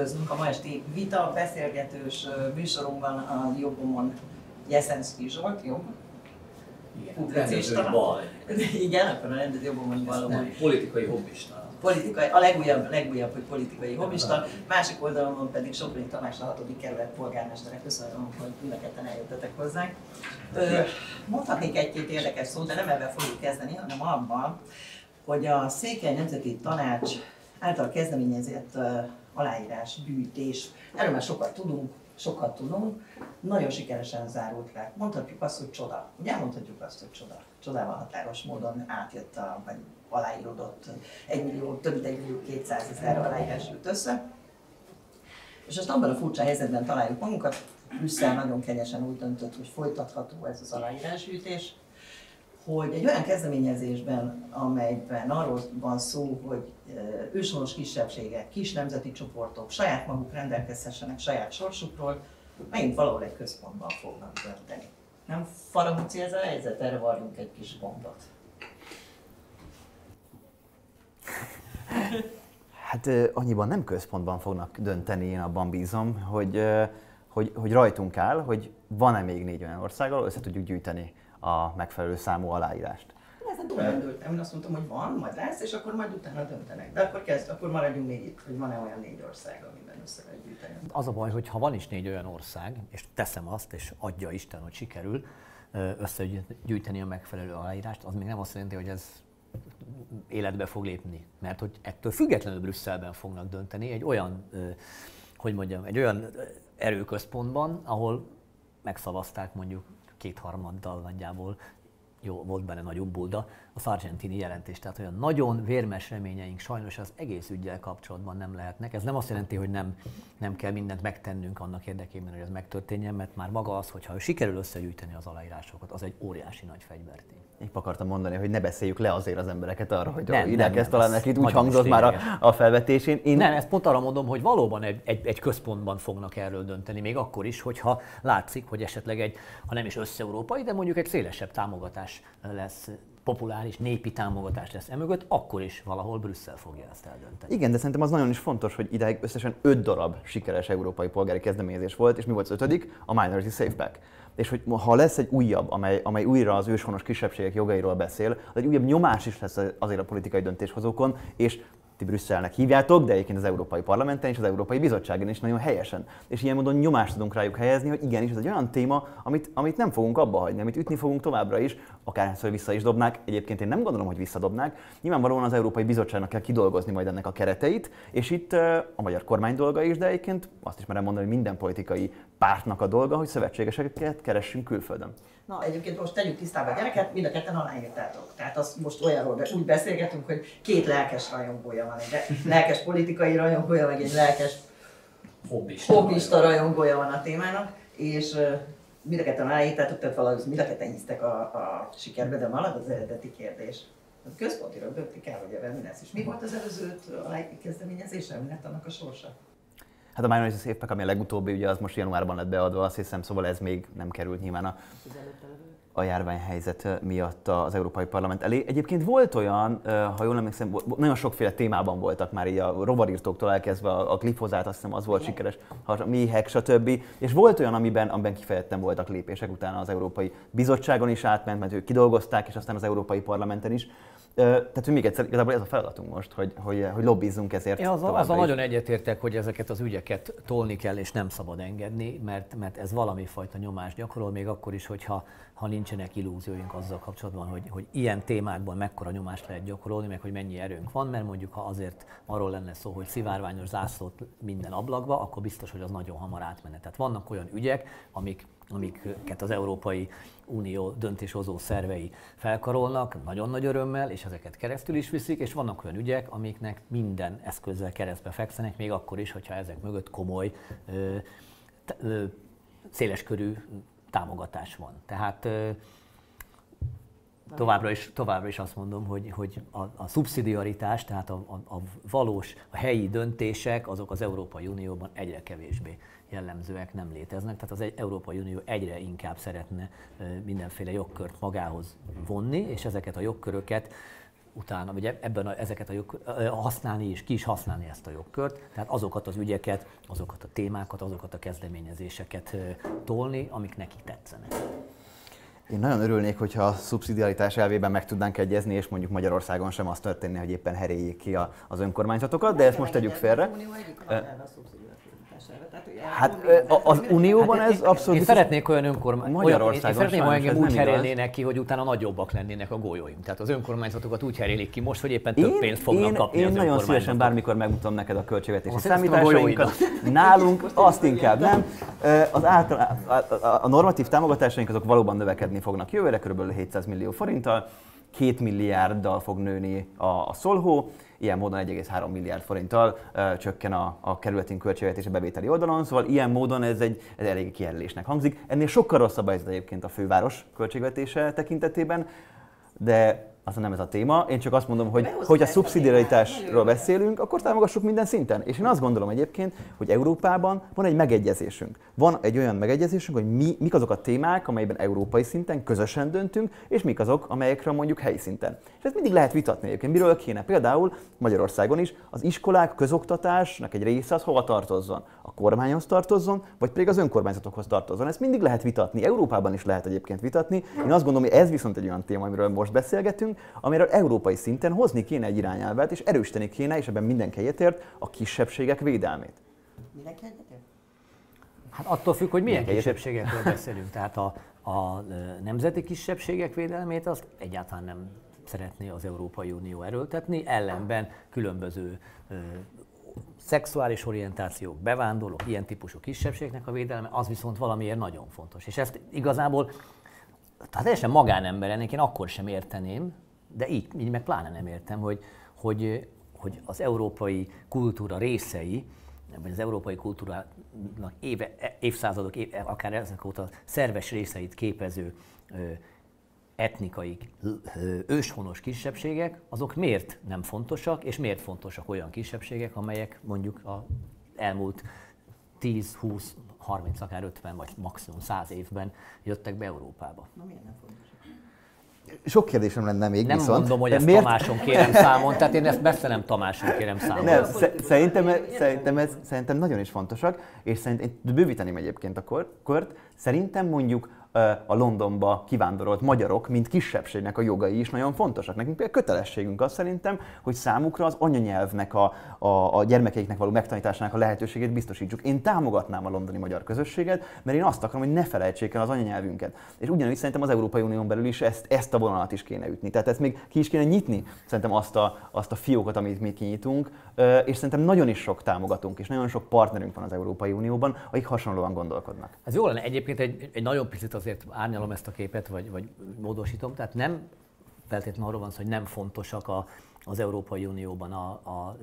üdvözlünk a ma esti vita beszélgetős műsorunkban a jobbomon Jeszenszki Zsolt, jobb? Publicista. bal. Igen, akkor a rendező jobbomon bal. Politikai hobbista. Politikai, a legújabb, legújabb, hogy politikai hobbista. Másik oldalon pedig Soproni Tamás, a 6. kerület polgármestere. Köszönöm, hogy mind a ketten eljöttetek hozzánk. Mondhatnék egy-két érdekes szót, de nem ebben fogjuk kezdeni, hanem abban, hogy a Székely Nemzeti Tanács által kezdeményezett aláírás gyűjtés, erről már sokat tudunk, sokat tudunk, nagyon sikeresen zárult le. Mondhatjuk azt, hogy csoda. Ugye mondhatjuk azt, hogy csoda. Csodával határos módon átjött a, vagy aláírodott 1 millió, több mint 1 millió 200 ezer aláírás jut össze. És azt abban a furcsa helyzetben találjuk magunkat, Brüsszel nagyon kegyesen úgy döntött, hogy folytatható ez az aláírásgyűjtés, hogy egy olyan kezdeményezésben, amelyben arról van szó, hogy őshonos kisebbségek, kis nemzeti csoportok saját maguk rendelkezhessenek saját sorsukról, megint valahol egy központban fognak dönteni. Nem faramúci ez a helyzet? Erre varjunk egy kis gondot. Hát annyiban nem központban fognak dönteni, én abban bízom, hogy, hogy, hogy rajtunk áll, hogy van-e még négy olyan ország, ahol össze tudjuk gyűjteni a megfelelő számú aláírást. Ezen túl nem dőltem, én azt mondtam, hogy van, majd lesz, és akkor majd utána döntenek. De akkor kezd, akkor maradjunk még itt, hogy van-e olyan négy ország, amiben össze lehet gyűjteni. Az a baj, hogy ha van is négy olyan ország, és teszem azt, és adja Isten, hogy sikerül összegyűjteni a megfelelő aláírást, az még nem azt jelenti, hogy ez életbe fog lépni. Mert hogy ettől függetlenül Brüsszelben fognak dönteni egy olyan, hogy mondjam, egy olyan erőközpontban, ahol megszavazták mondjuk kétharmaddal nagyjából, jó, volt benne nagyobb bulda, a Sargentini jelentés. Tehát olyan nagyon vérmes reményeink sajnos az egész ügyel kapcsolatban nem lehetnek. Ez nem azt jelenti, hogy nem, nem kell mindent megtennünk annak érdekében, hogy ez megtörténjen, mert már maga az, hogyha sikerül összegyűjteni az aláírásokat, az egy óriási nagy fegyvertény. Épp akartam mondani, hogy ne beszéljük le azért az embereket arra, hogy nem, ide kezd talán nekik, úgy hangzott már a, a felvetésén. Én... Nem, ezt pont arra mondom, hogy valóban egy, egy, egy központban fognak erről dönteni, még akkor is, hogyha látszik, hogy esetleg egy, ha nem is összeurópai, de mondjuk egy szélesebb támogatás lesz populáris népi támogatás lesz emögött, akkor is valahol Brüsszel fogja ezt eldönteni. Igen, de szerintem az nagyon is fontos, hogy ideig összesen öt darab sikeres európai polgári kezdeményezés volt, és mi volt az ötödik? A Minority Safeback és hogy ha lesz egy újabb, amely, amely újra az őshonos kisebbségek jogairól beszél, az egy újabb nyomás is lesz azért a politikai döntéshozókon, és ti Brüsszelnek hívjátok, de egyébként az Európai Parlamenten és az Európai Bizottságon is nagyon helyesen. És ilyen módon nyomást tudunk rájuk helyezni, hogy igenis ez egy olyan téma, amit, amit nem fogunk abba hagyni, amit ütni fogunk továbbra is, akárhányszor vissza is dobnák. Egyébként én nem gondolom, hogy visszadobnák. Nyilvánvalóan az Európai Bizottságnak kell kidolgozni majd ennek a kereteit, és itt a magyar kormány dolga is, de egyébként azt is merem mondani, hogy minden politikai pártnak a dolga, hogy szövetségeseket keressünk külföldön. Na, egyébként most tegyük tisztába a gyereket, mind a ketten aláírtátok. Tehát azt most olyanról de úgy beszélgetünk, hogy két lelkes rajongója van, egy lelkes politikai rajongója, meg egy lelkes hobbista, hobbista rajongója van a témának, és mind a ketten aláírtátok, tehát valahogy mind a ketten hisztek a, a sikerbe, de marad az eredeti kérdés. A központiról döntik el, hogy ebben mi lesz. És mi volt az előző kezdeményezésre, mi lett annak a sorsa? Hát a Minority Safe ami a legutóbbi, ugye az most januárban lett beadva, azt hiszem, szóval ez még nem került nyilván a, a járványhelyzet miatt az Európai Parlament elé. Egyébként volt olyan, ha jól emlékszem, nagyon sokféle témában voltak már így a rovarírtóktól elkezdve a, glifozát, azt hiszem az volt sikeres, a méhek, stb. És volt olyan, amiben, amiben kifejezetten voltak lépések, utána az Európai Bizottságon is átment, mert ők kidolgozták, és aztán az Európai Parlamenten is. Tehát, hogy még egyszer, igazából ez a feladatunk most, hogy, hogy, hogy lobbizzunk ezért. Én az, az a nagyon egyetértek, hogy ezeket az ügyeket tolni kell, és nem szabad engedni, mert, mert ez valami fajta nyomást gyakorol, még akkor is, hogyha ha nincsenek illúzióink azzal kapcsolatban, hogy, hogy ilyen témákban mekkora nyomást lehet gyakorolni, meg hogy mennyi erőnk van, mert mondjuk ha azért arról lenne szó, hogy szivárványos zászlót minden ablakba, akkor biztos, hogy az nagyon hamar átmenne. Tehát vannak olyan ügyek, amik amiket az Európai Unió döntéshozó szervei felkarolnak, nagyon nagy örömmel, és ezeket keresztül is viszik, és vannak olyan ügyek, amiknek minden eszközzel keresztbe fekszenek, még akkor is, hogyha ezek mögött komoly, ö, ö, széleskörű támogatás van. Tehát ö, továbbra is, továbbra is azt mondom, hogy, hogy a, a szubszidiaritás, tehát a, a, a valós, a helyi döntések, azok az Európai Unióban egyre kevésbé jellemzőek nem léteznek. Tehát az Európai Unió egyre inkább szeretne mindenféle jogkört magához vonni, és ezeket a jogköröket utána, vagy ebben a, ezeket a jog, használni és ki is használni ezt a jogkört, tehát azokat az ügyeket, azokat a témákat, azokat a kezdeményezéseket tolni, amik neki tetszenek. Én nagyon örülnék, hogyha a szubszidiaritás elvében meg tudnánk egyezni, és mondjuk Magyarországon sem az történne, hogy éppen heréljék ki az önkormányzatokat, de ezt most tegyük félre. Hát az Unióban hát, ez abszolút... Én szeretnék olyan önkormányzat... Magyarországon én szeretném, hogy engem úgy herélnének ki, hogy utána nagyobbak lennének a golyóim. Tehát az önkormányzatokat úgy herélik ki most, hogy éppen több pénzt fognak én, kapni Én az nagyon szívesen bármikor megmutatom neked a költségvetési számításainkat. Nálunk azt inkább nem. Az által, a, a, a normatív támogatásaink azok valóban növekedni fognak jövőre, kb. 700 millió forinttal. Két milliárddal fog nőni a, a szolhó, ilyen módon 1,3 milliárd forinttal uh, csökken a, a kerületünk költségvetési bevételi oldalon, szóval ilyen módon ez egy ez elég kijelölésnek hangzik. Ennél sokkal rosszabb ez egyébként a főváros költségvetése tekintetében, de aztán nem ez a téma. Én csak azt mondom, hogy hogy a szubszidiaritásról beszélünk, akkor támogassuk minden szinten. És én azt gondolom egyébként, hogy Európában van egy megegyezésünk. Van egy olyan megegyezésünk, hogy mi, mik azok a témák, amelyben európai szinten közösen döntünk, és mik azok, amelyekről mondjuk helyi szinten. És ezt mindig lehet vitatni egyébként. Miről kéne? Például Magyarországon is az iskolák, közoktatásnak egy része az hova tartozzon? A kormányhoz tartozzon, vagy pedig az önkormányzatokhoz tartozzon. Ezt mindig lehet vitatni. Európában is lehet egyébként vitatni. Én azt gondolom, hogy ez viszont egy olyan téma, amiről most beszélgetünk, amiről európai szinten hozni kéne egy irányelvet, és erősíteni kéne, és ebben mindenki egyetért, a kisebbségek védelmét. Mindenki egyetért? Hát attól függ, hogy milyen kisebbségekről beszélünk. Tehát a, a nemzeti kisebbségek védelmét azt egyáltalán nem szeretné az Európai Unió erőltetni, ellenben különböző ö, szexuális orientációk, bevándorlók, ilyen típusú kisebbségnek a védelme, az viszont valamiért nagyon fontos. És ezt igazából tehát teljesen magánember ennek én akkor sem érteném, de így, így meg pláne nem értem, hogy, hogy, hogy az európai kultúra részei, vagy az európai kultúrának éve, évszázadok, éve, akár ezek óta szerves részeit képező etnikai őshonos kisebbségek, azok miért nem fontosak, és miért fontosak olyan kisebbségek, amelyek mondjuk a elmúlt 10, 20, 30, akár 50 vagy maximum 100 évben jöttek be Európába. Na miért nem fontos? Sok kérdésem lenne még Nem viszont. mondom, hogy ezt miért? Tamáson kérem számon, tehát én ezt messze nem Tamáson kérem számon. Nem, szerintem, szerintem, ez, szerintem nagyon is fontosak, és szerintem bővíteném egyébként a kört. Szerintem mondjuk a Londonba kivándorolt magyarok, mint kisebbségnek a jogai is nagyon fontosak. Nekünk például kötelességünk az szerintem, hogy számukra az anyanyelvnek, a, a, a gyermekeiknek való megtanításának a lehetőségét biztosítsuk. Én támogatnám a londoni magyar közösséget, mert én azt akarom, hogy ne felejtsék el az anyanyelvünket. És ugyanígy szerintem az Európai Unión belül is ezt, ezt a vonalat is kéne ütni. Tehát ezt még ki is kéne nyitni, szerintem azt a, azt a fiókot, amit mi kinyitunk, és szerintem nagyon is sok támogatunk, és nagyon sok partnerünk van az Európai Unióban, akik hasonlóan gondolkodnak. Ez jó lenne. Egyébként egy, egy nagyon picit azért árnyalom ezt a képet, vagy, vagy módosítom. Tehát nem feltétlenül arról van szó, hogy nem fontosak a, az Európai Unióban a, a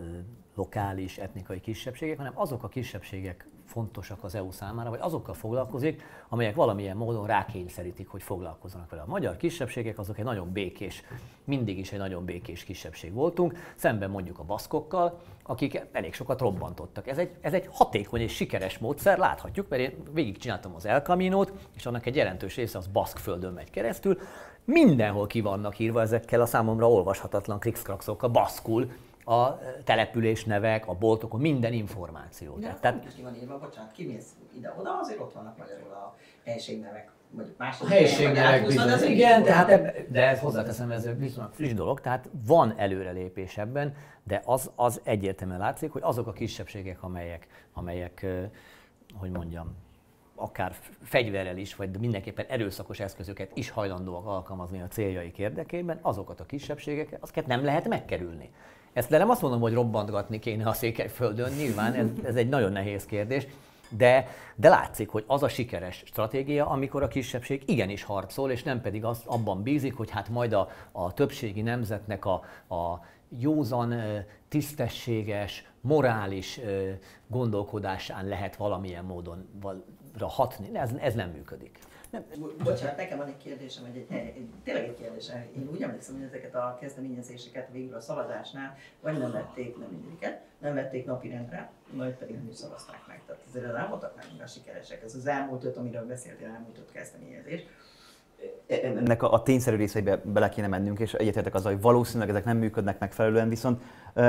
lokális etnikai kisebbségek, hanem azok a kisebbségek fontosak az EU számára, vagy azokkal foglalkozik, amelyek valamilyen módon rákényszerítik, hogy foglalkozzanak vele. A magyar kisebbségek azok egy nagyon békés, mindig is egy nagyon békés kisebbség voltunk, szemben mondjuk a baszkokkal, akik elég sokat robbantottak. Ez egy, ez egy hatékony és sikeres módszer, láthatjuk, mert én végigcsináltam az El Camino-t, és annak egy jelentős része az baszkföldön megy keresztül, mindenhol ki vannak írva ezekkel a számomra olvashatatlan krikszkrakszokkal, baszkul, a település nevek, a boltokon, minden információ. De Tehát, is van írva, bocsánat, kimész ide-oda, azért ott vannak magyarul a helységnevek vagy más helységnevek bizony. Igen, tehát de ez hozzáteszem, ez viszonylag friss dolog, tehát van előrelépés ebben, de az, az egyértelműen látszik, hogy azok a kisebbségek, amelyek, amelyek hogy mondjam, akár fegyverrel is, vagy mindenképpen erőszakos eszközöket is hajlandóak alkalmazni a céljaik érdekében, azokat a kisebbségeket, azokat nem lehet megkerülni. Ezt de nem azt mondom, hogy robbantgatni kéne a Székelyföldön, nyilván ez, ez egy nagyon nehéz kérdés, de, de látszik, hogy az a sikeres stratégia, amikor a kisebbség igenis harcol, és nem pedig az, abban bízik, hogy hát majd a, a többségi nemzetnek a, a józan, tisztességes, morális gondolkodásán lehet valamilyen módon hatni. Ez, ez nem működik. Nem, bocsánat, nekem van egy kérdésem, egy, egy, egy, tényleg egy kérdésem. Én úgy emlékszem, hogy ezeket a kezdeményezéseket végül a szavazásnál vagy nem vették, nem mindegyiket, nem vették napirendre, majd pedig nem is szavazták meg. Tehát azért az nem a sikeresek. Ez az elmúlt öt, amiről beszéltél, elmúlt öt kezdeményezés. Ennek a, a tényszerű részeibe bele kéne mennünk, és egyetértek azzal, hogy valószínűleg ezek nem működnek megfelelően, viszont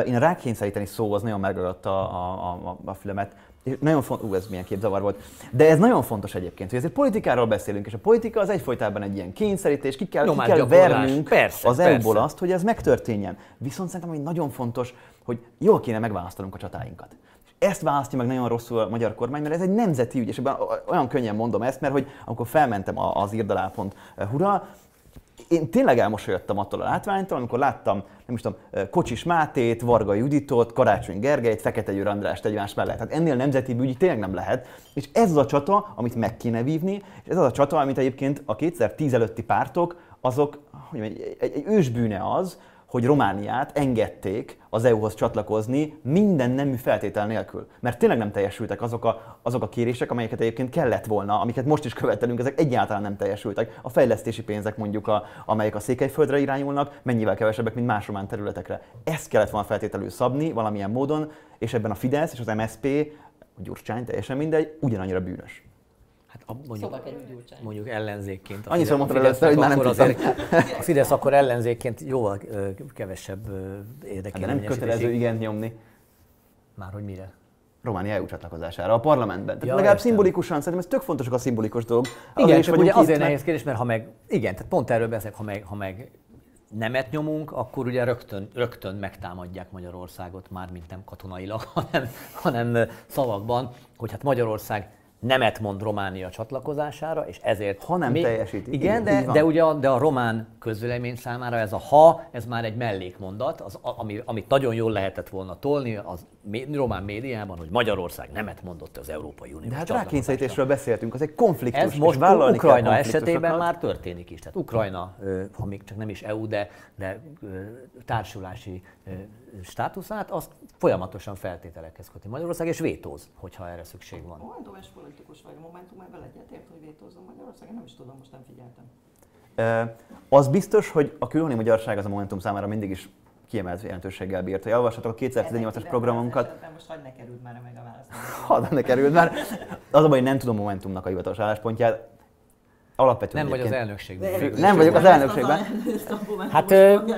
én a rákényszeríteni szó az nagyon megragadta a, a, a, a fülemet. És nagyon fontos, ú, ez milyen képzavar volt. De ez nagyon fontos egyébként, hogy ezért politikáról beszélünk, és a politika az egyfolytában egy ilyen kényszerítés, ki kell, ki kell vernünk persze, az EU-ból azt, hogy ez megtörténjen. Viszont szerintem, hogy nagyon fontos, hogy jól kéne megválasztanunk a csatáinkat. Ezt választja meg nagyon rosszul a magyar kormány, mert ez egy nemzeti ügy, és ebben olyan könnyen mondom ezt, mert hogy amikor felmentem az írdalápont.hu-ra, én tényleg elmosolyodtam attól a látványtól, amikor láttam, nem is tudom, Kocsis Mátét, Varga Juditot, Karácsony Gergelyt, Fekete Győr Andrást egymás mellett. Hát ennél nemzeti ügy tényleg nem lehet. És ez az a csata, amit meg kéne vívni, és ez az a csata, amit egyébként a 2010 előtti pártok, azok, hogy egy, egy, egy ősbűne az, hogy Romániát engedték az EU-hoz csatlakozni minden nemű feltétel nélkül. Mert tényleg nem teljesültek azok a, azok a kérések, amelyeket egyébként kellett volna, amiket most is követelünk, ezek egyáltalán nem teljesültek. A fejlesztési pénzek mondjuk, a, amelyek a Székelyföldre irányulnak, mennyivel kevesebbek, mint más román területekre. Ezt kellett volna feltételül szabni valamilyen módon, és ebben a Fidesz és az MSP, a Gyurcsány, teljesen mindegy, ugyanannyira bűnös. A, mondjuk, szóval mondjuk ellenzékként. Annyiszor mondta először, hogy már nem azért, A Fidesz akkor ellenzékként jóval kevesebb érdekel. Hát de nem kötelező igen nyomni. Már hogy mire? Románia EU csatlakozására a parlamentben. Tehát ja, legalább értem. szimbolikusan, szerintem ez tök fontosak a szimbolikus dolog. Igen, csak ugye azért nehéz kérdés, mert ha meg, igen, tehát pont erről beszélek, ha meg, ha meg nemet nyomunk, akkor ugye rögtön, rögtön megtámadják Magyarországot, már mint nem katonailag, hanem, hanem szavakban, hogy hát Magyarország nemet mond Románia csatlakozására, és ezért... Ha nem mi, teljesíti. Igen, de, de ugye a, de a román közvélemény számára ez a ha, ez már egy mellékmondat, az, ami, amit nagyon jól lehetett volna tolni az román médiában, hogy Magyarország nemet mondott az Európai Unió. De hát rákényszerítésről beszéltünk, az egy konfliktus. Ez most Ukrajna esetében már történik is. Tehát Ukrajna, ha még csak nem is EU, de, de társulási státuszát, azt folyamatosan feltételekhez köti Magyarország, és vétóz, hogyha erre szükség van. Momentumos politikus vagy, Momentum ebben egyetért, hogy vétózom Magyarország, nem is tudom, most nem figyeltem. E, az biztos, hogy a külhoni magyarság az a Momentum számára mindig is kiemelt jelentőséggel bírt. Ha olvashatok a 2018-as programunkat... Most hagyd ne került már meg a választ. Hadd ne került már. Az a baj, hogy nem tudom Momentumnak a hivatalos álláspontját alapvetően Nem vagy az elnökségben. Nem vagyok az elnökségben. Hát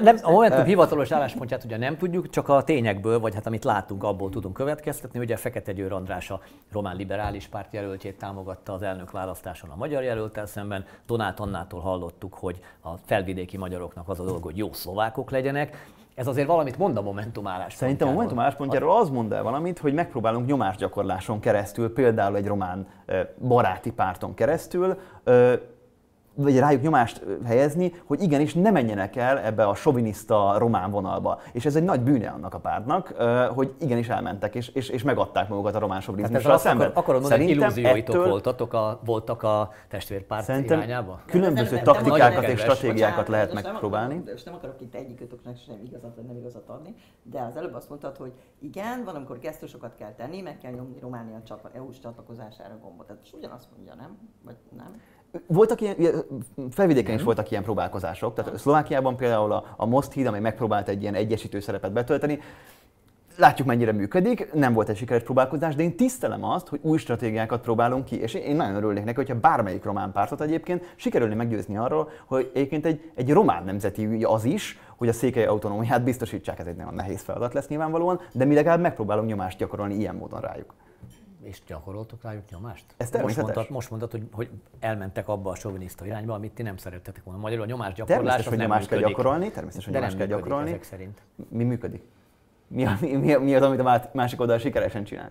nem, a Momentum hivatalos álláspontját ugye nem tudjuk, csak a tényekből, vagy hát amit látunk, abból tudunk következtetni. Ugye Fekete Győr András a román liberális párt jelöltjét támogatta az elnök választáson a magyar jelöltel szemben. Donát Annától hallottuk, hogy a felvidéki magyaroknak az a dolog, hogy jó szlovákok legyenek. Ez azért valamit mond a Momentum álláspontjáról. Szerintem a Momentum álláspontjáról az mond el valamit, hogy megpróbálunk nyomásgyakorláson keresztül, például egy román baráti párton keresztül vagy rájuk nyomást helyezni, hogy igenis ne menjenek el ebbe a soviniszta román vonalba. És ez egy nagy bűne annak a pártnak, hogy igenis elmentek, és, és, és megadták magukat a román sovinizmussal szemben. Akar, akarod mondani, hogy illúzióitok ettől... voltatok a, voltak a testvérpárt Szerintem irányába? különböző nem, taktikákat nem és stratégiákat bocsánat, lehet megpróbálni. Nem, és nem akarok itt egyikötöknek sem igazat vagy nem igazat adni, de az előbb azt mondtad, hogy igen, van, amikor gesztusokat kell tenni, meg kell nyomni Románia EU-s csatlakozására gombot. Tehát ugyanazt mondja, nem? Vagy nem? Voltak ilyen, felvidéken is voltak ilyen próbálkozások, tehát Szlovákiában például a, a Most híd, amely megpróbált egy ilyen egyesítő szerepet betölteni, Látjuk, mennyire működik, nem volt egy sikeres próbálkozás, de én tisztelem azt, hogy új stratégiákat próbálunk ki, és én nagyon örülnék neki, hogyha bármelyik román pártot egyébként sikerülni meggyőzni arról, hogy egyébként egy, egy román nemzeti ügy az is, hogy a székely autonómiát biztosítsák, ez egy nagyon nehéz feladat lesz nyilvánvalóan, de mi legalább megpróbálunk nyomást gyakorolni ilyen módon rájuk. És gyakoroltok rájuk nyomást? Ez most mondtad, most mondtad hogy, hogy elmentek abba a soviniszta irányba, amit ti nem szerettetek volna. Magyarul a nyomás gyakorlás Természetesen, hogy nyomást kell gyakorolni, természetesen, hogy nyomást kell gyakorolni. Ezek szerint. Mi működik? Mi, mi, mi, mi az, amit a másik oldal sikeresen csinál?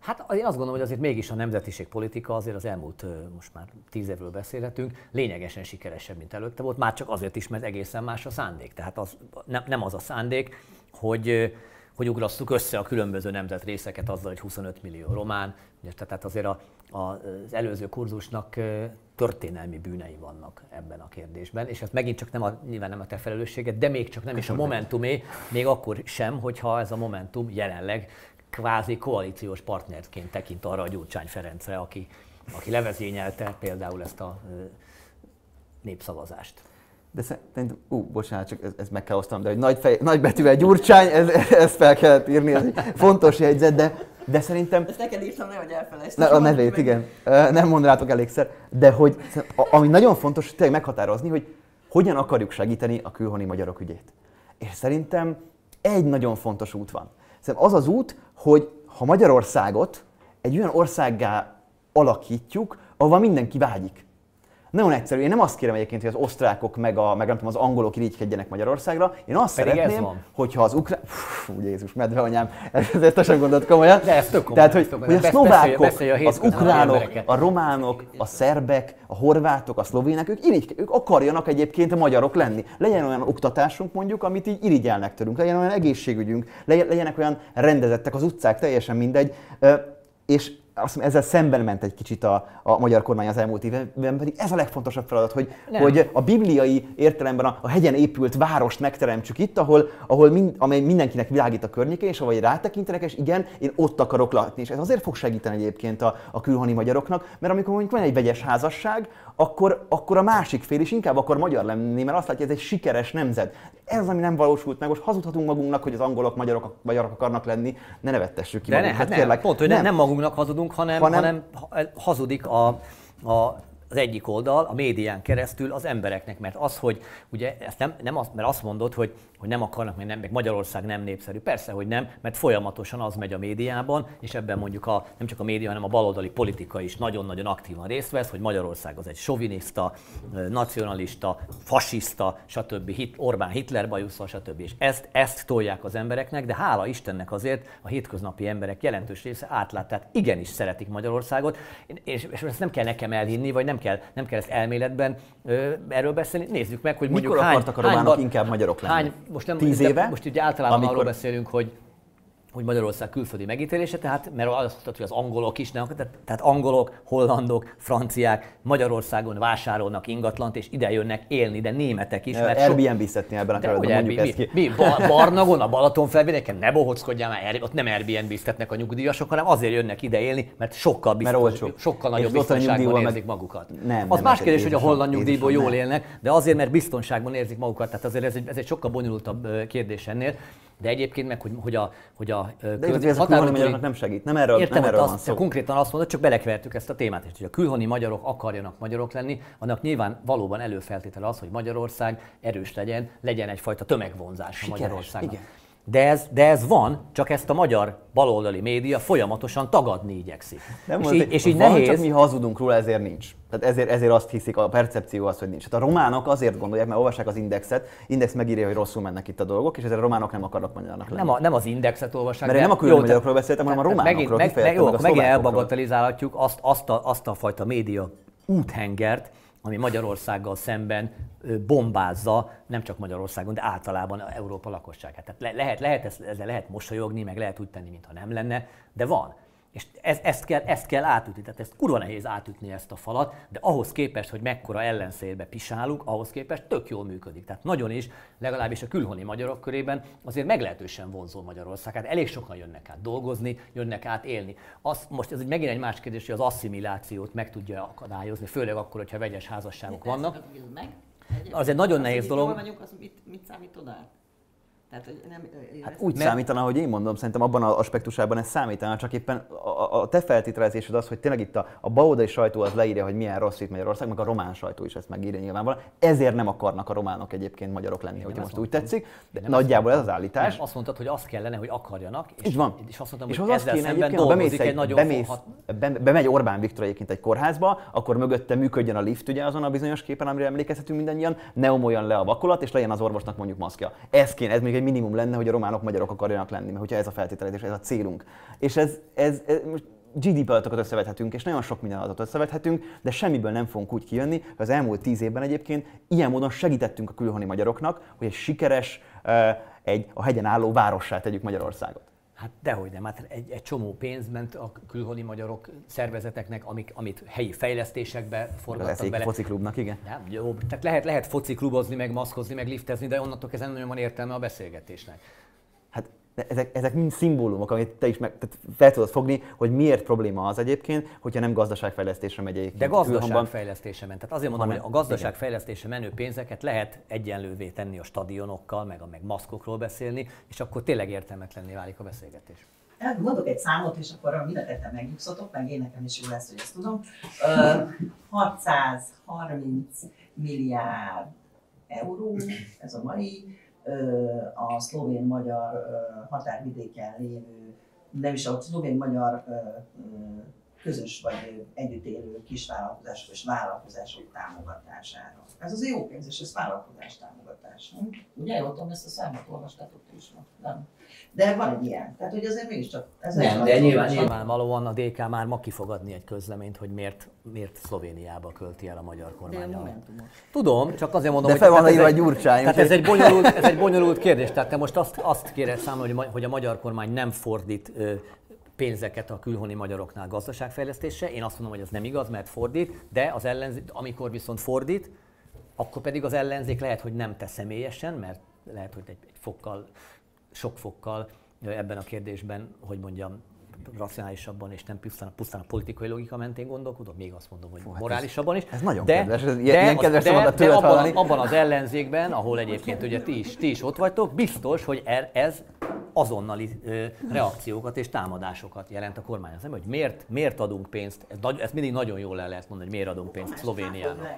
Hát én azt gondolom, hogy azért mégis a nemzetiség politika azért az elmúlt, most már tíz évről beszélhetünk, lényegesen sikeresebb, mint előtte volt, már csak azért is, mert egészen más a szándék. Tehát az, nem, nem az a szándék, hogy hogy ugrasszuk össze a különböző nemzetrészeket azzal, hogy 25 millió román, tehát azért a, a, az előző kurzusnak történelmi bűnei vannak ebben a kérdésben, és ez megint csak nem a, nyilván nem a te felelősséged, de még csak nem is a Momentumé, még akkor sem, hogyha ez a Momentum jelenleg kvázi koalíciós partnerként tekint arra a Gyurcsány Ferencre, aki, aki levezényelte például ezt a népszavazást. De szerintem, ú, bocsánat, csak ez, ez meg kell osztanom, de hogy nagy, fej, nagy betűvel Gyurcsány, ez, ezt fel kellett írni, ez egy fontos jegyzet, de de szerintem... Ezt neked írtam, nehogy elfelejtsd. Ne, a nevét, igen. Nem mond rátok elégszer. De hogy, ami nagyon fontos, tényleg meghatározni, hogy hogyan akarjuk segíteni a külhoni magyarok ügyét. És szerintem egy nagyon fontos út van. Szerintem az az út, hogy ha Magyarországot egy olyan országgá alakítjuk, ahova mindenki vágyik. Nagyon egyszerű. Én nem azt kérem egyébként, hogy az osztrákok meg, a, meg nem tudom, az angolok irigykedjenek Magyarországra. Én azt Pedig szeretném, hogyha az ukrán... Fú, Jézus, medveanyám, ezt sem gondolt komolyan. De ez tök komolyan. Tehát, hogy, hogy a szlovákok, beszélj, beszélj a az ukránok, a románok, a szerbek, a horvátok, a szlovének, ők, irigy, ők akarjanak egyébként magyarok lenni. Legyen olyan oktatásunk mondjuk, amit így irigyelnek tőlünk, legyen olyan egészségügyünk, legyenek olyan rendezettek az utcák, teljesen mindegy. És azt hiszem, ezzel szemben ment egy kicsit a, a magyar kormány az elmúlt évben, pedig ez a legfontosabb feladat, hogy, hogy a bibliai értelemben a, a hegyen épült várost megteremtsük itt, ahol, ahol mind, amely mindenkinek világít a környéke, és ahol rátekintenek, és igen, én ott akarok lakni. És ez azért fog segíteni egyébként a, a külhoni magyaroknak, mert amikor mondjuk van egy vegyes házasság, akkor, akkor a másik fél is inkább akar magyar lenni, mert azt látja, hogy ez egy sikeres nemzet. Ez ami nem valósult meg. Most hazudhatunk magunknak, hogy az angolok magyarok, magyarok akarnak lenni, ne nevettessük ki De magunkat, ne, hát kérlek. Nem, pont, hogy nem. nem magunknak hazudunk, hanem, hanem, hanem hazudik a, a az egyik oldal, a médián keresztül az embereknek, mert az, hogy ugye ezt nem, nem az, mert azt mondod, hogy hogy nem akarnak, meg, nem, meg Magyarország nem népszerű. Persze, hogy nem, mert folyamatosan az megy a médiában, és ebben mondjuk a, nem csak a média, hanem a baloldali politika is nagyon-nagyon aktívan részt vesz, hogy Magyarország az egy soviniszta, nacionalista, fasiszta, stb. Hit, Orbán Hitler bajusza, stb. És ezt, ezt tolják az embereknek, de hála Istennek azért a hétköznapi emberek jelentős része átlát, tehát igenis szeretik Magyarországot, és, és ezt nem kell nekem elhinni, vagy nem kell, nem kell ezt elméletben ö, erről beszélni. Nézzük meg, hogy mondjuk Mikor hány, akartak a románok hány, inkább magyarok lenni? Hány, most nem, tíz éve. Most ugye általában amikor... arról beszélünk, hogy hogy Magyarország külföldi megítélése, tehát mert azt mondtad, hogy az angolok is, nem, tehát, tehát angolok, hollandok, franciák Magyarországon vásárolnak ingatlant, és ide jönnek élni, de németek is. Mert Airbnb-szetni ebben a kerületben, mondjuk ezt ki. Mi? Barnagon, a Balaton felvidéken, ne bohockodjál már, ott nem Airbnb-ztetnek a nyugdíjasok, hanem azért jönnek ide élni, mert sokkal, biztos, mert sokkal nagyobb biztonságban érzik meg... magukat. Nem, az nem más kérdés, hogy a holland nyugdíjból jól élnek, de azért, mert biztonságban érzik magukat, tehát azért ez egy, ez egy sokkal bonyolultabb kérdés ennél. De egyébként meg, hogy, hogy a, hogy a de ez külhoni magyaroknak nem segít, nem erről, értem, nem erről azt, van szó. Konkrétan azt mondod, csak belekevertük ezt a témát, és hogy a külhoni magyarok akarjanak magyarok lenni, annak nyilván valóban előfeltétele az, hogy Magyarország erős legyen, legyen egyfajta tömegvonzás a Magyarországon. Igen. De ez, de ez van, csak ezt a magyar baloldali média folyamatosan tagadni igyekszik. Nem és, így, és így van, nehéz... csak mi hazudunk róla, ezért nincs. Tehát ezért, ezért azt hiszik, a percepció az, hogy nincs. Hát a románok azért gondolják, mert olvassák az indexet, index megírja, hogy rosszul mennek itt a dolgok, és ezért a románok nem akarnak magyarnak lenni. Nem, a, nem az indexet olvassák. Mert nem a külön magyarokról beszéltem, hanem a románokról. Megint, meg, meg, jó, meg elbagatelizálhatjuk azt, azt, a, azt a fajta média úthengert, ami Magyarországgal szemben bombázza nem csak Magyarországon, de általában Európa lakosságát. Tehát le, lehet, lehet ezzel lehet mosolyogni, meg lehet úgy tenni, mintha nem lenne, de van. És ez, ezt, kell, ezt kell átütni, tehát ezt kurva nehéz átütni ezt a falat, de ahhoz képest, hogy mekkora ellenszélbe pisálunk, ahhoz képest tök jól működik. Tehát nagyon is, legalábbis a külhoni magyarok körében azért meglehetősen vonzó Magyarország. Hát elég sokan jönnek át dolgozni, jönnek át élni. Az, most ez egy megint egy más kérdés, hogy az asszimilációt meg tudja akadályozni, főleg akkor, hogyha vegyes házasságok vannak. Meg? Az egy nagyon nehéz dolog. Vagyunk, az mit, mit számít oda? Tehát, hogy nem, hát úgy mert... számítana, hogy én mondom, szerintem abban az aspektusában ez számítana, csak éppen a, a te feltételezésed az, hogy tényleg itt a, a baloldali sajtó az leírja, hogy milyen rossz itt Magyarország, meg a román sajtó is ezt megírja nyilvánvalóan. Ezért nem akarnak a románok egyébként magyarok lenni, hogy most úgy tetszik. De nem nagyjából ez az állítás. Nem, azt mondtad, hogy azt kellene, hogy akarjanak. És, Így van. És azt mondtam, és hogy ezzel kéne, szemben dolgozik bemész egy, egy nagyon bemész, be, bemegy Orbán Viktor egyébként egy kórházba, akkor mögötte működjön a lift ugye azon a bizonyos képen, amire emlékezhetünk mindannyian, ne omoljon le a vakolat, és legyen az orvosnak mondjuk maszkja. Ez kéne, ez még egy minimum lenne, hogy a románok magyarok akarjanak lenni, mert hogyha ez a feltételezés, ez a célunk. És ez, ez, ez most GDP adatokat összevethetünk, és nagyon sok minden adatot összevethetünk, de semmiből nem fogunk úgy kijönni, hogy az elmúlt tíz évben egyébként ilyen módon segítettünk a külhoni magyaroknak, hogy egy sikeres, egy a hegyen álló várossá tegyük Magyarországot. Hát dehogy nem, hát egy, egy csomó pénz ment a külhoni magyarok szervezeteknek, amik, amit helyi fejlesztésekbe forgattak bele. fociklubnak, igen. Nem, jó, tehát lehet, lehet fociklubozni, meg maszkozni, meg liftezni, de onnantól kezdve nagyon van értelme a beszélgetésnek ezek, ezek mind szimbólumok, amit te is meg, tehát fel tudod fogni, hogy miért probléma az egyébként, hogyha nem gazdaságfejlesztésre megy egyébként. De gazdaságfejlesztésre ment. Tehát azért mondom, hogy a gazdaságfejlesztésre menő pénzeket lehet egyenlővé tenni a stadionokkal, meg a meg maszkokról beszélni, és akkor tényleg értelmetlenné válik a beszélgetés. Mondok egy számot, és akkor mind a ketten megnyugszatok, meg én nekem is jó lesz, hogy ezt tudom. 630 milliárd euró, ez a mai, a szlovén-magyar határvidéken lévő, nem is a szlovén-magyar közös vagy együtt élő kisvállalkozások és vállalkozások támogatására. Ez az jó pénz, és ez vállalkozás támogatása. Ugye, ott ezt a számot olvastátok is, nem? De van egy ilyen. Tehát, hogy azért mégiscsak... Ez nem, de nyilván, nyilvánvalóan a DK már ma kifogadni egy közleményt, hogy miért, miért Szlovéniába költi el a magyar kormány. Tudom, csak azért mondom, de fel van írva egy gyurcsány. Tehát ez egy, bonyolult, ez egy bonyolult kérdés. Tehát te most azt, azt kéred számolni, hogy, hogy a magyar kormány nem fordít pénzeket a külhoni magyaroknál gazdaságfejlesztésre. Én azt mondom, hogy ez nem igaz, mert fordít, de az ellenzék, amikor viszont fordít, akkor pedig az ellenzék lehet, hogy nem te személyesen, mert lehet, hogy egy, egy fokkal, sok fokkal ebben a kérdésben, hogy mondjam, racionálisabban és nem pusztán, pusztán a politikai logika mentén gondolkodom, még azt mondom, hogy Fú, hát morálisabban is. Ez nagyon de, kedves, ez ilyen kedves de, de, de abban, abban az ellenzékben, ahol egyébként ugye ti is, ti is ott vagytok, biztos, hogy er, ez azonnali ö, reakciókat és támadásokat jelent a kormány. Az nem, hogy miért, miért adunk pénzt, ez, ez mindig nagyon jól el lehet mondani, hogy miért adunk pénzt Szlovéniának.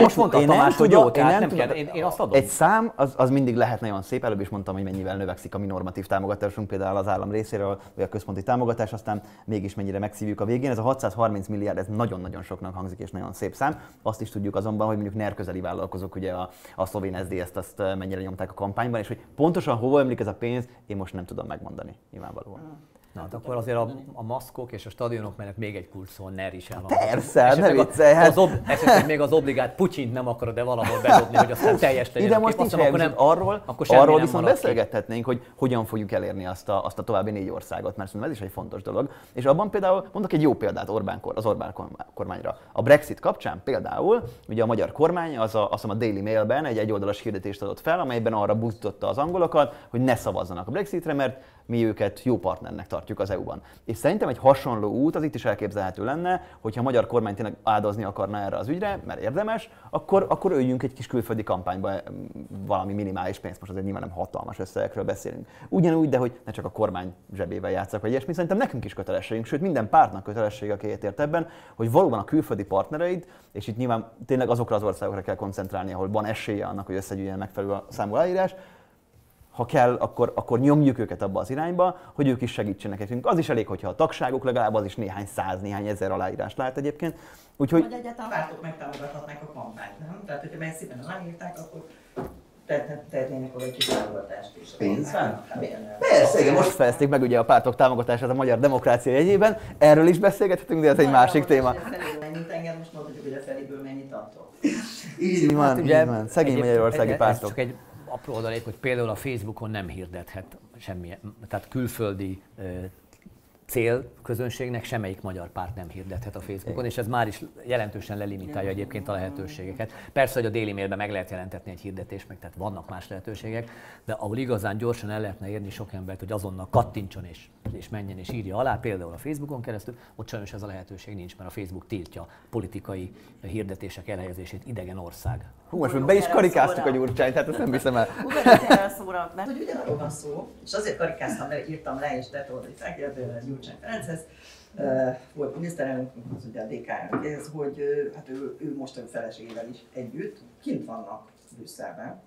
Most mondtam én Tamás, hogy jó, tehát nem, kell, én, én azt adom. Egy szám, az, az mindig lehet nagyon szép, előbb is mondtam, hogy mennyivel növekszik a mi normatív támogatásunk, például az állam részéről, vagy a központi támogatás, aztán mégis mennyire megszívjuk a végén. Ez a 630 milliárd, ez nagyon-nagyon soknak hangzik, és nagyon szép szám. Azt is tudjuk azonban, hogy mondjuk NER közeli vállalkozók, ugye a, a szlovén SZDSZ-t azt mennyire nyomták a kampányban, és hogy Pontosan hova emlik ez a pénz, én most nem tudom megmondani, nyilvánvalóan. Na, hát akkor azért a, a maszkok és a stadionok mellett még egy kulcs szó, NER is el van. Persze, ne viccelj. Hát. Az ob, esetleg még az obligát Putyint nem akarod de valahol bedobni, hogy aztán teljes legyen Ide most nincs akkor nem, arról, akkor arról viszont beszélgethetnénk, hogy hogyan fogjuk elérni azt a, azt a további négy országot, mert szerintem ez is egy fontos dolog. És abban például mondok egy jó példát Orbán, az Orbán kormányra. A Brexit kapcsán például, ugye a magyar kormány az a, azt a Daily Mailben egy egyoldalas hirdetést adott fel, amelyben arra buzdította az angolokat, hogy ne szavazzanak a Brexitre, mert mi őket jó partnernek tartjuk az EU-ban. És szerintem egy hasonló út az itt is elképzelhető lenne, hogyha a magyar kormány tényleg áldozni akarna erre az ügyre, mert érdemes, akkor, akkor öljünk egy kis külföldi kampányba valami minimális pénzt, most azért nyilván nem hatalmas összegekről beszélünk. Ugyanúgy, de hogy ne csak a kormány zsebével játszak, vagy ilyesmi, szerintem nekünk is kötelességünk, sőt minden pártnak kötelessége, aki ért ebben, hogy valóban a külföldi partnereid, és itt nyilván tényleg azokra az országokra kell koncentrálni, ahol van esélye annak, hogy összegyűjjön megfelelő a számú aláírás, ha kell, akkor, akkor nyomjuk őket abba az irányba, hogy ők is segítsenek nekünk. Az is elég, hogyha a tagságuk legalább az is néhány száz, néhány ezer aláírás lehet egyébként. Úgyhogy... Vagy egyáltalán pártok megtámogathatnák a kampányt, nem? Tehát, hogyha messziben aláírták, akkor tehetnének oda egy kis támogatást is. Pénzben? Hát, Persze, igen, most fejezték meg ugye a pártok támogatását a magyar demokrácia jegyében. Erről is beszélgethetünk, de ez egy másik téma. Mennyit engem, most mondhatjuk, hogy a feléből mennyit attól. Így van, hát így van. Szegény magyarországi pártok. Csak egy apró adalék, hogy például a Facebookon nem hirdethet semmilyen, tehát külföldi cél közönségnek semmelyik magyar párt nem hirdethet a Facebookon, és ez már is jelentősen lelimitálja egyébként a lehetőségeket. Persze, hogy a déli mailben meg lehet jelentetni egy hirdetést, meg tehát vannak más lehetőségek, de ahol igazán gyorsan el lehetne érni sok embert, hogy azonnal kattintson és, és menjen és írja alá, például a Facebookon keresztül, ott sajnos ez a lehetőség nincs, mert a Facebook tiltja politikai hirdetések elhelyezését idegen ország. Hú, most be is karikáztuk a gyurcsányt, tehát ezt nem hiszem el. Hú, szóra, mert hogy ugyanarról van szó, és azért karikáztam, mert írtam le, és felkérdező Gyurcsány Ferenchez, volt miniszterelnök, az ugye a DK ez, hogy hát ő, ő most a feleségével is együtt kint vannak Brüsszelben,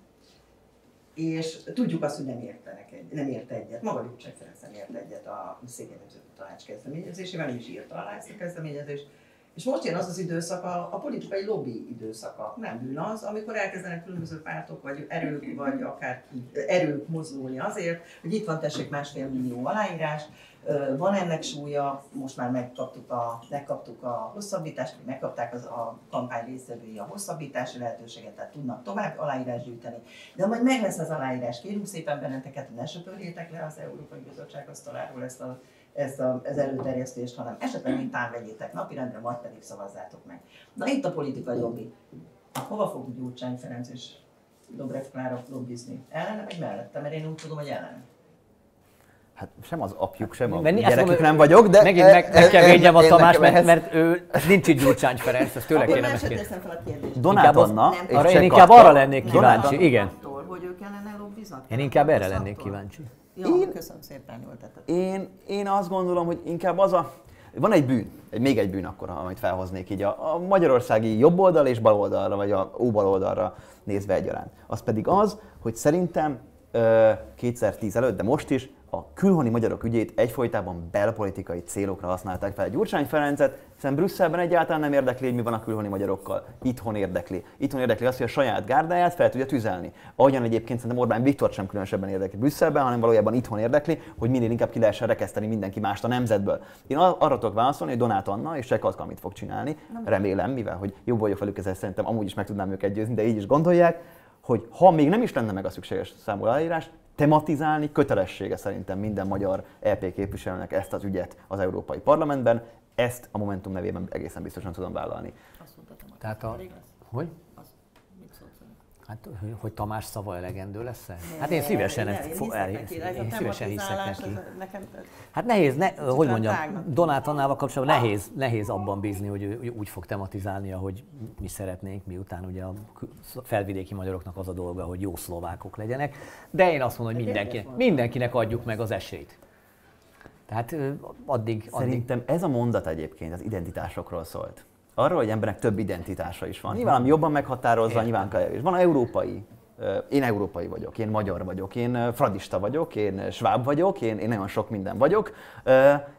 és tudjuk azt, hogy nem értenek egy, nem ért egyet, maga Gyurcsány Ferenc nem ért egyet a Székely Nemzeti Tanács kezdeményezésével, ő is írta alá ezt a kezdeményezést, és most jön az az időszak, a, a politikai lobby időszaka. Nem bűn az, amikor elkezdenek különböző pártok, vagy erők, vagy akár erők mozdulni azért, hogy itt van tessék másfél millió aláírás, van ennek súlya, most már megkaptuk a, megkaptuk a hosszabbítást, megkapták az, a kampány résztvevői a hosszabbítási lehetőséget, tehát tudnak tovább aláírás gyűjteni. De majd meg lesz az aláírás, kérünk szépen benneteket, ne söpörjétek le az Európai Bizottság asztaláról ezt a ezt a, az előterjesztést, hanem esetleg mintán vegyétek napirendre, majd pedig szavazzátok meg. Na itt a politikai lobby. Hova fog Gyurcsány Ferenc és Dobrev Klára lobbizni? Ellene vagy mellette? Mert én úgy tudom, hogy ellene. Hát sem az apjuk, sem a Menni, gyerekük mondom, nem vagyok, de... Megint meg, meg kell védjem a Tamás, mert, mert ő nincs itt Gyurcsány Ferenc, ezt tőle kéne a kérdést. Donát Anna és arra, Én inkább arra lennék kíváncsi, igen. hogy ők ellene lobbiznak? Én inkább erre lennék kíváncsi. Jó, én, köszönöm szépen, jól. Én, én azt gondolom, hogy inkább az a, van egy bűn, egy, még egy bűn akkor, amit felhoznék így a, a magyarországi jobb oldal és bal oldalra, vagy a óbal oldalra nézve egyaránt. Az pedig az, hogy szerintem 2010 előtt, de most is a külhoni magyarok ügyét egyfolytában belpolitikai célokra használták fel. Gyurcsány Ferencet, hiszen Brüsszelben egyáltalán nem érdekli, hogy mi van a külhoni magyarokkal. Itthon érdekli. Itthon érdekli azt, hogy a saját gárdáját fel tudja tüzelni. Ahogyan egyébként szerintem Orbán Viktor sem különösebben érdekli Brüsszelben, hanem valójában itthon érdekli, hogy minél inkább ki lehessen rekeszteni mindenki mást a nemzetből. Én arra tudok válaszolni, hogy Donát Anna és Cseh mit fog csinálni. Remélem, mivel hogy jobb vagyok velük, ezzel szerintem amúgy is meg tudnám őket győzni, de így is gondolják, hogy ha még nem is lenne meg a szükséges számú aláírás, tematizálni kötelessége szerintem minden magyar EP képviselőnek ezt az ügyet az Európai Parlamentben. Ezt a Momentum nevében egészen biztosan tudom vállalni. Azt mondta, Tehát a... Hogy? Hát, hogy Tamás szava elegendő lesz -e? Hát én szívesen, ne, ezt, én, el, én szívesen hiszek neki. Nekem, hát nehéz, ne, hogy mondjam, Donát Annával kapcsolatban nehéz, nehéz abban bízni, hogy ő úgy fog tematizálni, ahogy mi szeretnénk, miután ugye a felvidéki magyaroknak az a dolga, hogy jó szlovákok legyenek. De én azt mondom, hogy mindenki, mindenkinek adjuk meg az esélyt. Tehát addig, addig... Szerintem ez a mondat egyébként az identitásokról szólt arról, hogy embernek több identitása is van. Nyilván, ami jobban meghatározza, Értem. nyilván kevés. Van európai, én európai vagyok, én magyar vagyok, én fradista vagyok, én sváb vagyok, én, én nagyon sok minden vagyok,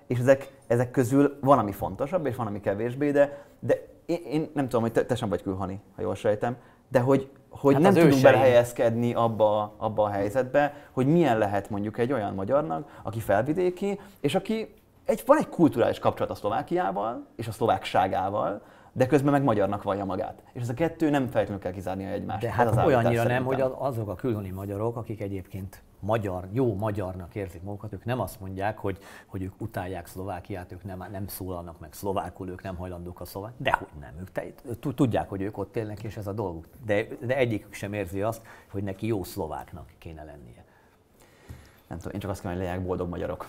és ezek, ezek közül van, ami fontosabb, és van, ami kevésbé, de, de én, én nem tudom, hogy te, te sem vagy külhani, ha jól sejtem, de hogy, hogy hát nem tudunk belehelyezkedni abba, abba a helyzetbe, hogy milyen lehet mondjuk egy olyan magyarnak, aki felvidéki, és aki egy, van egy kulturális kapcsolat a Szlovákiával és a szlovákságával, de közben meg magyarnak vallja magát. És ez a kettő nem feltétlenül kell kizárni egymást. De hát az olyannyira nem, hogy azok a külhoni magyarok, akik egyébként magyar, jó magyarnak érzik magukat, ők nem azt mondják, hogy, hogy ők utálják Szlovákiát, ők nem, nem szólalnak meg szlovákul, ők nem hajlandók a szlovák, de hogy nem, ők te, tudják, hogy ők ott élnek, és ez a dolguk. De, de egyikük sem érzi azt, hogy neki jó szlováknak kéne lennie. Nem tudom, én csak azt kell, hogy legyenek boldog magyarok.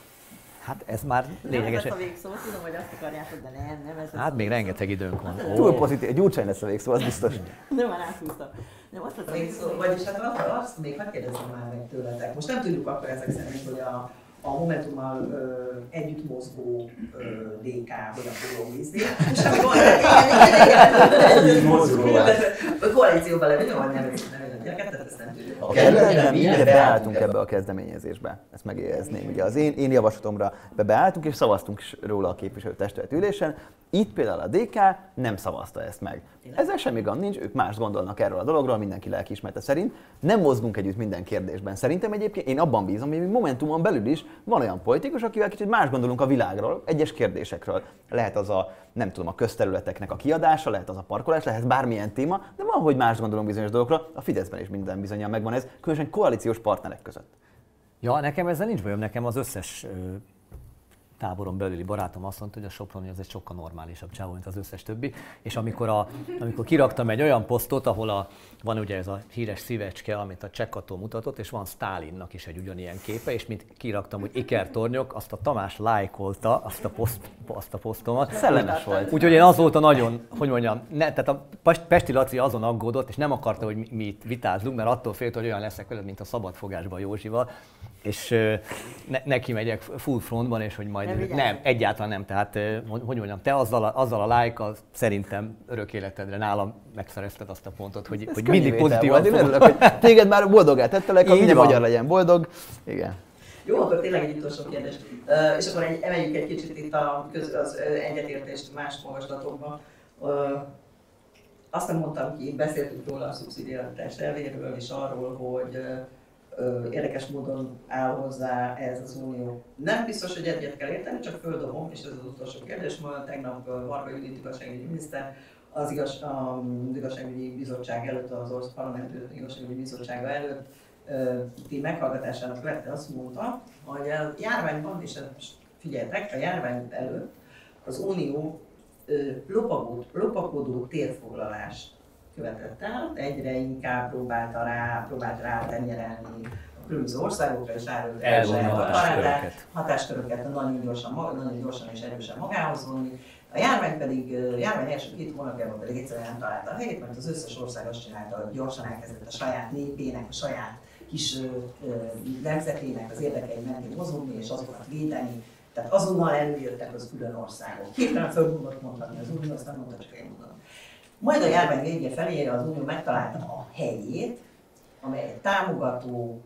Hát ez már lényeges. Nem ez a végszó, tudom, hogy azt akarjátok, de nem, nem ez Hát még rengeteg időnk van. Oh. Túl pozitív, Gyurcsány lesz a végszó, az biztos. nem, már áthúztam. Nem, azt a végszó, vagyis hát azt, azt még megkérdezem már meg tőletek. Most nem tudjuk akkor ezek szerint, hogy a, a Momentummal ö, együtt mozgó ö, DK, vagy a Pólóvízni. És akkor együtt mozgó. A koalícióban levő, vagy nem, nem nem mi, de beálltunk ebbe a kezdeményezésbe. Ezt megérzném. Ugye az én, én javaslatomra be beálltunk, és szavaztunk is róla a képviselőtestület ülésen. Itt például a DK nem szavazta ezt meg. Ezzel semmi gond nincs, ők más gondolnak erről a dologról, mindenki lelkiismerte szerint. Nem mozgunk együtt minden kérdésben. Szerintem egyébként én abban bízom, hogy Momentumon belül is van olyan politikus, akivel kicsit más gondolunk a világról, egyes kérdésekről. Lehet az a, nem tudom, a közterületeknek a kiadása, lehet az a parkolás, lehet bármilyen téma, de van, hogy más gondolunk bizonyos dolgokról. A Fideszben is minden bizonyal megvan ez, különösen koalíciós partnerek között. Ja, nekem ezzel nincs bajom, nekem az összes táboron belüli barátom azt mondta, hogy a Soproni az egy sokkal normálisabb csávó, mint az összes többi. És amikor, a, amikor kiraktam egy olyan posztot, ahol a, van ugye ez a híres szívecske, amit a Csekkató mutatott, és van Stálinnak is egy ugyanilyen képe, és mint kiraktam, hogy ikertornyok, azt a Tamás lájkolta, azt a, poszt, azt a posztomat. Szellemes volt. Úgyhogy én azóta nagyon, hogy mondjam, ne, tehát a Pesti Laci azon aggódott, és nem akarta, hogy mi, mi itt vitázunk, mert attól félt, hogy olyan leszek veled, mint a szabadfogásban Józsival, és ne, neki megyek full frontban, és hogy majd nem, nem egyáltalán nem. Tehát, hogy mondjam, te azzal a, azzal a lájka szerintem örök életedre nálam megszerezted azt a pontot, hogy, hogy mindig pozitív. Én örülök, hogy téged már boldogát tettelek, hogy minden magyar legyen boldog. Igen. Jó, akkor tényleg egy utolsó kérdés. Uh, és akkor egy, emeljük egy kicsit itt a, köz, az egyetértést más olvasatokban. Uh, azt nem mondtam ki, beszéltünk róla a szubszidiaritás elvéről, és arról, hogy uh, érdekes módon áll hozzá ez az unió. Nem biztos, hogy egyet kell érteni, csak földobom, és ez az utolsó kérdés. Ma tegnap Varga Judit igazságügyi miniszter az, igaz, az igazságügyi bizottság előtt, az Ország Parlament igazságügyi bizottsága előtt ti meghallgatásának vette azt mondta, hogy a járványban, és figyeljetek, a járvány előtt az Unió lopakodó, lopakodó térfoglalást követett el, egyre inkább próbálta rá, próbált rá tenyerelni a különböző országokra, és elvonni a hatásköröket. hatásköröket nagyon gyorsan, nagyon gyorsan és erősen magához vonni. A járvány pedig, a járvány első két hónapjában pedig egyszerűen nem találta a helyét, mert az összes ország azt csinálta, hogy gyorsan elkezdett a saját népének, a saját kis nemzetének az érdekei mentén mozogni és azokat védeni. Tehát azonnal eljöttek az külön országok. Hirtelen fölmondott mondani az Unió, aztán mondta csak én mondom. Majd a járvány vége felé az Unió megtalálta a helyét, amely egy támogató,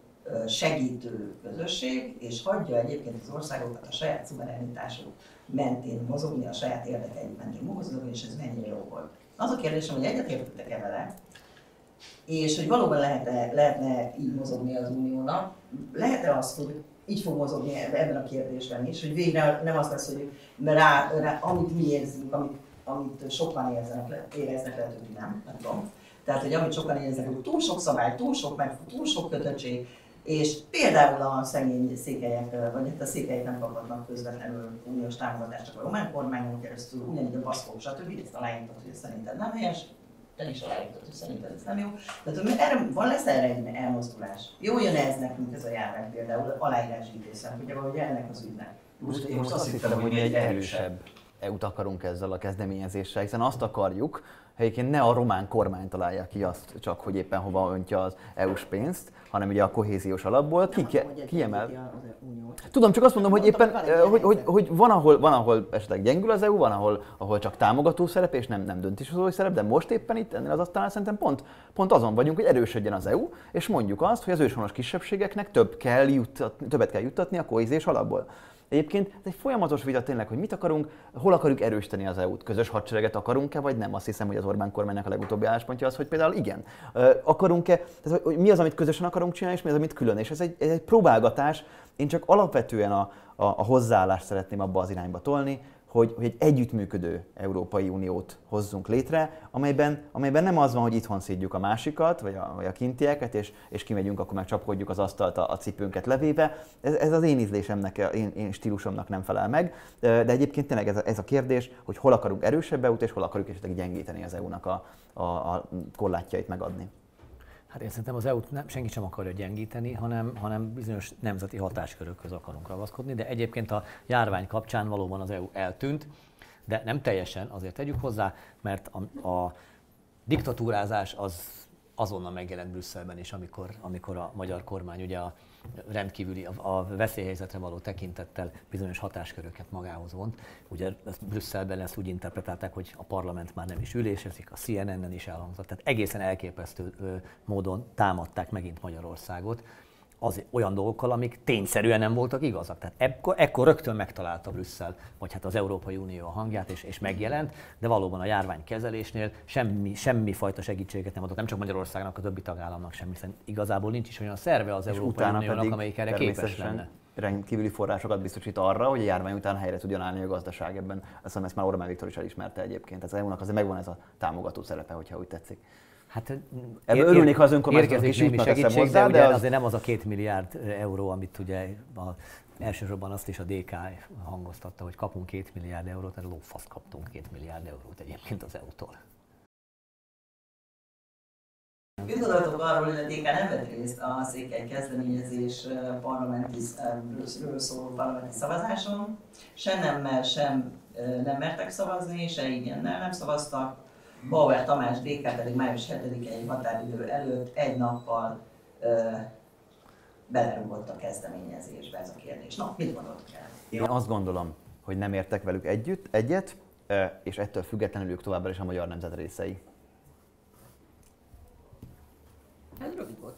segítő közösség, és hagyja egyébként az országokat a saját szuverenitásuk mentén mozogni, a saját érdekeik mentén mozogni, és ez mennyire jó volt. Az a kérdésem, hogy egyetértettek-e vele, és hogy valóban lehetne, lehetne így mozogni az uniónak, lehet-e az, hogy így fog mozogni ebben a kérdésben is, hogy végre nem az lesz, hogy rá, rá amit mi érzünk, amit, amit sokan éreznek, éreznek lehet, hogy nem, nem tudom. Tehát, hogy amit sokan érznek, hogy túl sok szabály, túl sok meg, túl sok kötöttség, és például a szegény székelyek, vagy itt a székelyek nem kaphatnak közvetlenül uniós támogatást, csak a román kormányon keresztül, ugyanígy a baszkók, stb. Ezt aláírtad, hogy szerinted nem helyes, te is aláírtad, hogy szerinted ez nem jó. Tehát erre, van lesz erre egy elmozdulás. Jó jön ez nekünk ez a járvány például, aláírás idészen, ugye valahogy ennek az ügynek. Most, én most azt hittem, hogy egy erősebb EU-t akarunk ezzel a kezdeményezéssel, hiszen azt akarjuk, Egyébként ne a román kormány találja ki azt csak, hogy éppen hova öntje az EU-s pénzt, hanem ugye a kohéziós alapból ki, kiemel. Tudom, csak azt mondom, hogy éppen, hogy, hogy, hogy van, ahol, van, ahol esetleg gyengül az EU, van, ahol, ahol csak támogató szerep és nem, nem döntéshozói szerep, de most éppen itt ennél az asztalnál szerintem pont, pont azon vagyunk, hogy erősödjen az EU, és mondjuk azt, hogy az őshonos kisebbségeknek több kell juttatni, többet kell juttatni a kohéziós alapból. Egyébként ez egy folyamatos vita tényleg, hogy mit akarunk, hol akarjuk erősíteni az EU-t, közös hadsereget akarunk-e, vagy nem. Azt hiszem, hogy az Orbán kormánynak a legutóbbi álláspontja az, hogy például igen. Akarunk-e, tehát hogy mi az, amit közösen akarunk csinálni, és mi az, amit külön. És ez egy, ez egy próbálgatás. Én csak alapvetően a, a, a hozzáállást szeretném abba az irányba tolni, hogy, hogy egy együttműködő Európai Uniót hozzunk létre, amelyben, amelyben nem az van, hogy itthon szídjuk a másikat, vagy a, vagy a kintieket, és, és kimegyünk, akkor meg csapkodjuk az asztalt a, a cipőnket levéve. Ez, ez az én ízlésemnek, én, én stílusomnak nem felel meg, de egyébként tényleg ez a, ez a kérdés, hogy hol akarunk erősebb EU-t, és hol akarjuk esetleg gyengíteni az EU-nak a, a, a korlátjait megadni. Hát én szerintem az EU-t nem, senki sem akarja gyengíteni, hanem, hanem bizonyos nemzeti hatáskörökhöz akarunk ragaszkodni, de egyébként a járvány kapcsán valóban az EU eltűnt, de nem teljesen, azért tegyük hozzá, mert a, a diktatúrázás az azonnal megjelent Brüsszelben is, amikor, amikor a magyar kormány ugye a rendkívüli, a, a veszélyhelyzetre való tekintettel bizonyos hatásköröket magához vont. Ugye ezt Brüsszelben ezt úgy interpretálták, hogy a parlament már nem is ülésezik, a CNN-en is elhangzott, tehát egészen elképesztő módon támadták megint Magyarországot az olyan dolgokkal, amik tényszerűen nem voltak igazak. Tehát ekkor, ekkor rögtön megtalálta Brüsszel, vagy hát az Európai Unió a hangját, és, és megjelent, de valóban a járvány kezelésnél semmi, semmi fajta segítséget nem adott, nem csak Magyarországnak, a többi tagállamnak sem, hiszen igazából nincs is olyan szerve az és Európai Uniónak, amelyik erre képes lenne rendkívüli forrásokat biztosít arra, hogy a járvány után helyre tudjon állni a gazdaság ebben. Azt hiszem, ezt már Orbán Viktor is elismerte egyébként. Az EU-nak azért megvan ez a támogató szerepe, hogyha úgy tetszik. Hát Ebből ér, örülnék, ha az önkormányzatok is jutnak segítség, hozzá, de, ugye az... azért nem az a két milliárd euró, amit ugye a, elsősorban azt is a DK hangoztatta, hogy kapunk két milliárd eurót, tehát lófasz kaptunk két milliárd eurót egyébként az EU-tól. Mit gondoltok arról, hogy a DK nem vett részt a székely kezdeményezés parlamenti, szóló parlamenti szavazáson? Se nemmel, sem nem mertek szavazni, se igennel nem szavaztak Bauer Tamás DK pedig május 7-i határidő előtt egy nappal ö, belerúgott a kezdeményezésbe ez a kérdés. Na, mit gondoltok el? Én azt gondolom, hogy nem értek velük együtt, egyet, és ettől függetlenül ők továbbra is a magyar nemzet részei. Ez rövid volt.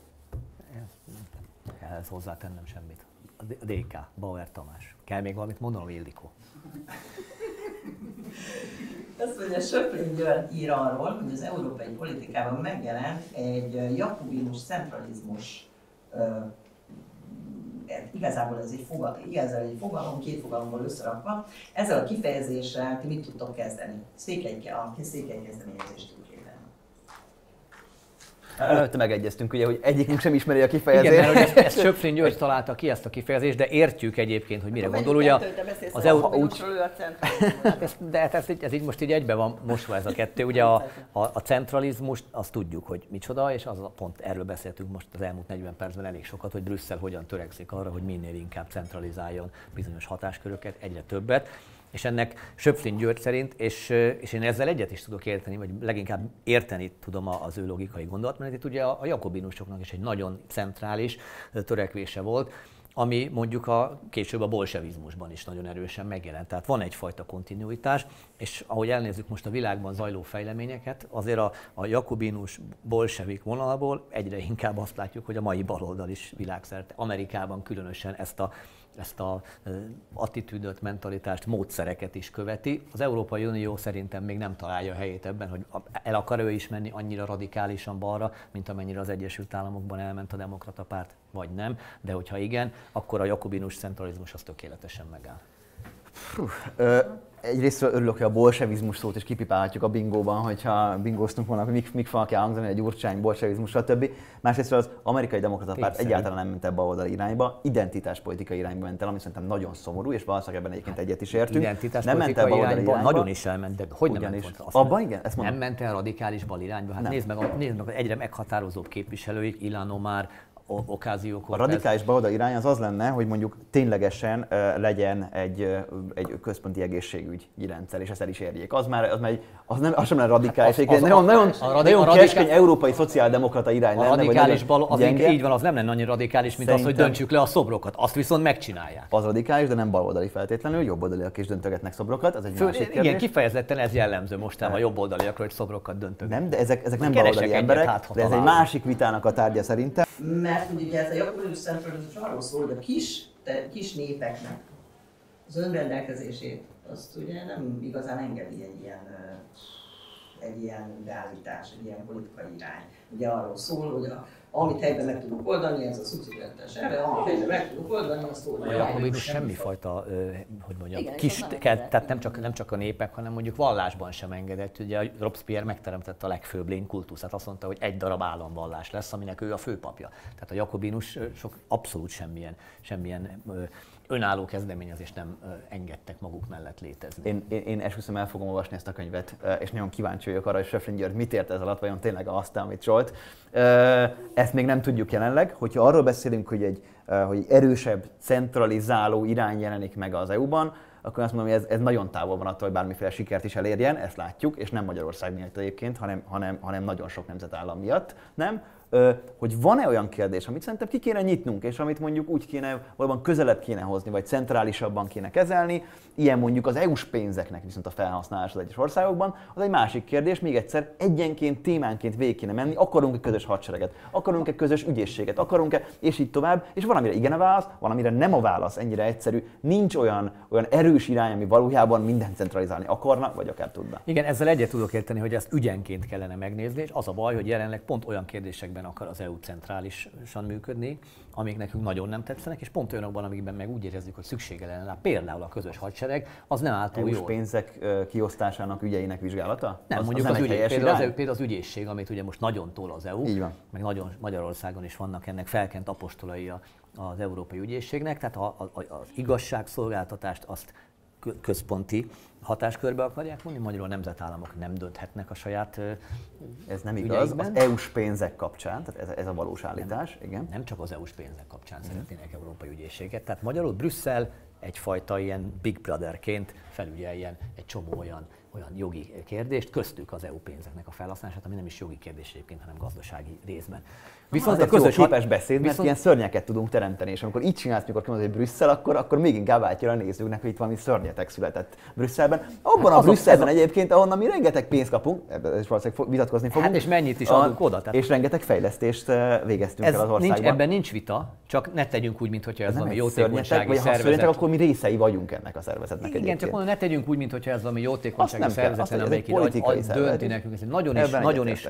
Ehhez hozzátennem semmit. A DK, Bauer Tamás. Kell még valamit mondanom, Ildikó? Azt mondja, Söprény György ír arról, hogy az európai politikában megjelent egy jakubinus centralizmus igazából ez egy, fogal, igazából egy fogalom, két fogalomból összerakva. Ezzel a kifejezéssel ti mit tudtok kezdeni? Székely, a székely kezdeményezést Előtte megegyeztünk, ugye, hogy egyikünk sem ismeri a kifejezést. Igen, mert ezt, ezt Söpflin György találta ki ezt a kifejezést, de értjük egyébként, hogy mire gondol. Ugye az EU úgy... Hát de hát ez, ez, így most így egybe van mosva ez a kettő. Ugye a, a, a centralizmus, azt tudjuk, hogy micsoda, és az a pont erről beszéltünk most az elmúlt 40 percben elég sokat, hogy Brüsszel hogyan törekszik arra, hogy minél inkább centralizáljon bizonyos hatásköröket, egyre többet és ennek Söpflin György szerint, és, és én ezzel egyet is tudok érteni, vagy leginkább érteni tudom az ő logikai gondolatmenetét, ugye a, jakobinusoknak is egy nagyon centrális törekvése volt, ami mondjuk a később a bolsevizmusban is nagyon erősen megjelent. Tehát van egyfajta kontinuitás, és ahogy elnézzük most a világban zajló fejleményeket, azért a, a jakobinus bolsevik vonalból egyre inkább azt látjuk, hogy a mai baloldal is világszerte, Amerikában különösen ezt a ezt a attitűdöt, mentalitást, módszereket is követi. Az Európai Unió szerintem még nem találja helyét ebben, hogy el akar ő is menni annyira radikálisan balra, mint amennyire az Egyesült Államokban elment a demokrata párt, vagy nem. De hogyha igen, akkor a jakobinus centralizmus az tökéletesen megáll. Puh, ö, egyrészt örülök, hogy a bolsevizmus szót is kipipálhatjuk a bingóban, hogyha bingóztunk volna, hogy mik, mik fognak hangzani, egy urcsány, bolsevizmus, stb. Másrészt az amerikai demokrata párt egyáltalán nem ment ebbe a oldali irányba, identitáspolitikai irányba ment el, ami szerintem nagyon szomorú, és valószínűleg ebben egyébként egyet is értünk. Nem ment ebbe a oldali irányba. Nagyon is elment, de hogy nem ment Abban igen, ezt mondom. Nem ment el radikális bal irányba. Hát nem. nézd meg, nézd meg egyre meghatározóbb képviselőik, Ilan Omar, okáziók. A radikális baloldal irány az az lenne, hogy mondjuk ténylegesen uh, legyen egy, uh, egy központi egészségügyi rendszer, és ezt el is érjék. Az már, az, már egy, az, nem, az sem lenne radikális, az, az, nagyon, nagyon, a radi, nagyon a radikál... keskeny európai szociáldemokrata irány a lenne. Radikális bal, az gyenge. így van, az nem lenne annyira radikális, mint Szerintem... az, hogy döntsük le a szobrokat. Azt viszont megcsinálják. Az radikális, de nem baloldali feltétlenül, jobboldaliak is döntögetnek szobrokat, az egy Fő, másik kérdés. Igen, kifejezetten ez jellemző mostában a jobboldaliakról, hogy szobrokat döntögetnek. Nem, de ezek, ezek nem baloldali emberek, de ez egy másik vitának a tárgya szerintem. Mert ugye ez a Policy Centralizmus arról szól, hogy a kis, te, kis népeknek az önrendelkezését azt ugye nem igazán engedi egy ilyen, egy ilyen beállítás, egy ilyen politikai irány. Ugye arról szól, hogy a, amit helyben meg tudunk oldani, ez a szubszidiaritás erre, amit helyben meg tudunk oldani, azt oldani. A Jakobinus semmifajta, hogy mondjam, Igen, kis, ke, tehát nem csak, nem csak a népek, hanem mondjuk vallásban sem engedett. Ugye a Robespierre megteremtette a legfőbb lénykultuszát, azt mondta, hogy egy darab államvallás lesz, aminek ő a főpapja. Tehát a Jakobinus sok abszolút semmilyen, semmilyen önálló kezdeményezést nem engedtek maguk mellett létezni. Én, én, én esküszöm el fogom olvasni ezt a könyvet, és nagyon kíváncsi vagyok arra, hogy Söflin György mit ért ez alatt, vajon tényleg azt, amit Zsolt. Ezt még nem tudjuk jelenleg, hogyha arról beszélünk, hogy egy, hogy erősebb, centralizáló irány jelenik meg az EU-ban, akkor azt mondom, hogy ez, ez nagyon távol van attól, hogy bármiféle sikert is elérjen, ezt látjuk, és nem Magyarország miatt egyébként, hanem, hanem, hanem nagyon sok nemzetállam miatt, nem? Hogy van-e olyan kérdés, amit szerintem ki kéne nyitnunk, és amit mondjuk úgy kéne, valóban közelebb kéne hozni, vagy centrálisabban kéne kezelni, ilyen mondjuk az EU-s pénzeknek viszont a felhasználás az egyes országokban, az egy másik kérdés, még egyszer egyenként, témánként végig kéne menni, akarunk-e közös hadsereget, akarunk-e közös ügyészséget, akarunk-e, és így tovább, és valamire igen a válasz, valamire nem a válasz, ennyire egyszerű, nincs olyan, olyan erős irány, ami valójában mindent centralizálni akarna, vagy akár tudna. Igen, ezzel egyet tudok érteni, hogy ezt ügyenként kellene megnézni, és az a baj, hogy jelenleg pont olyan kérdésekben akar az EU centrálisan működni, amik nekünk nagyon nem tetszenek, és pont olyanokban, amikben meg úgy érezzük, hogy szüksége lenne rá, például a közös hadsereg, az nem áll túl jól. pénzek kiosztásának ügyeinek vizsgálata? Nem, az, mondjuk az, az, ügy, például, az, például az ügyészség, amit ugye most nagyon tól az EU, Így van. meg nagyon Magyarországon is vannak ennek felkent apostolai az Európai Ügyészségnek, tehát a, a, az igazságszolgáltatást azt központi hatáskörbe akarják vonni, magyarul a nemzetállamok nem dönthetnek a saját Ez nem igaz, ügyeikben. az EU-s pénzek kapcsán, tehát ez, ez a valós állítás, nem, igen. Nem csak az EU-s pénzek kapcsán mm. szeretnének európai ügyészséget, tehát magyarul Brüsszel egyfajta ilyen Big Brotherként felügyeljen egy csomó olyan olyan jogi kérdést, köztük az EU pénzeknek a felhasználását, ami nem is jogi kérdés egyébként, hanem gazdasági részben. Viszont a közös képes beszéd, mert viszont... ilyen szörnyeket tudunk teremteni, és amikor így csinálsz, mikor kimondod, hogy Brüsszel, akkor, akkor még inkább átjön a nézőknek, hogy itt valami szörnyetek született Brüsszelben. Abban hát a Brüsszelben egyébként, ahonnan mi rengeteg pénzt kapunk, ebben is valószínűleg vitatkozni fogunk. Hát és mennyit is adunk oda. Tehát... És rengeteg fejlesztést végeztünk ez el az országban. Nincs, ebben nincs vita, csak ne tegyünk úgy, mintha ez, ez valami jótékonysági vagy szervezet. Ha akkor mi részei vagyunk ennek a szervezetnek Igen, egyébként. csak ne tegyünk úgy, mintha ez valami jótékonysági szervezet, amelyik dönti nekünk. Ez nagyon is, nagyon is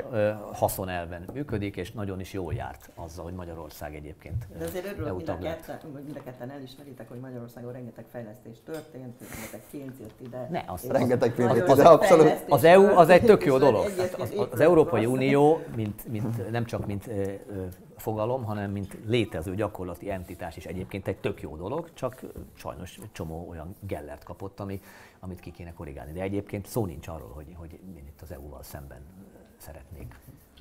haszonelven működik, és nagyon is jól járt azzal, hogy Magyarország egyébként De azért örülök, mind a, ketten, hogy mind a ketten elismeritek, hogy Magyarországon rengeteg fejlesztés történt, rengeteg pénz jött ide. Ne, azt rengeteg pénz jött ide, abszolút. Az EU az egy tök jó dolog. Az, az, az Európai Unió, mint, mint, nem csak mint fogalom, hanem mint létező gyakorlati entitás is egyébként egy tök jó dolog, csak sajnos egy csomó olyan gellert kapott, ami, amit ki kéne korrigálni. De egyébként szó nincs arról, hogy, hogy én itt az EU-val szemben szeretnék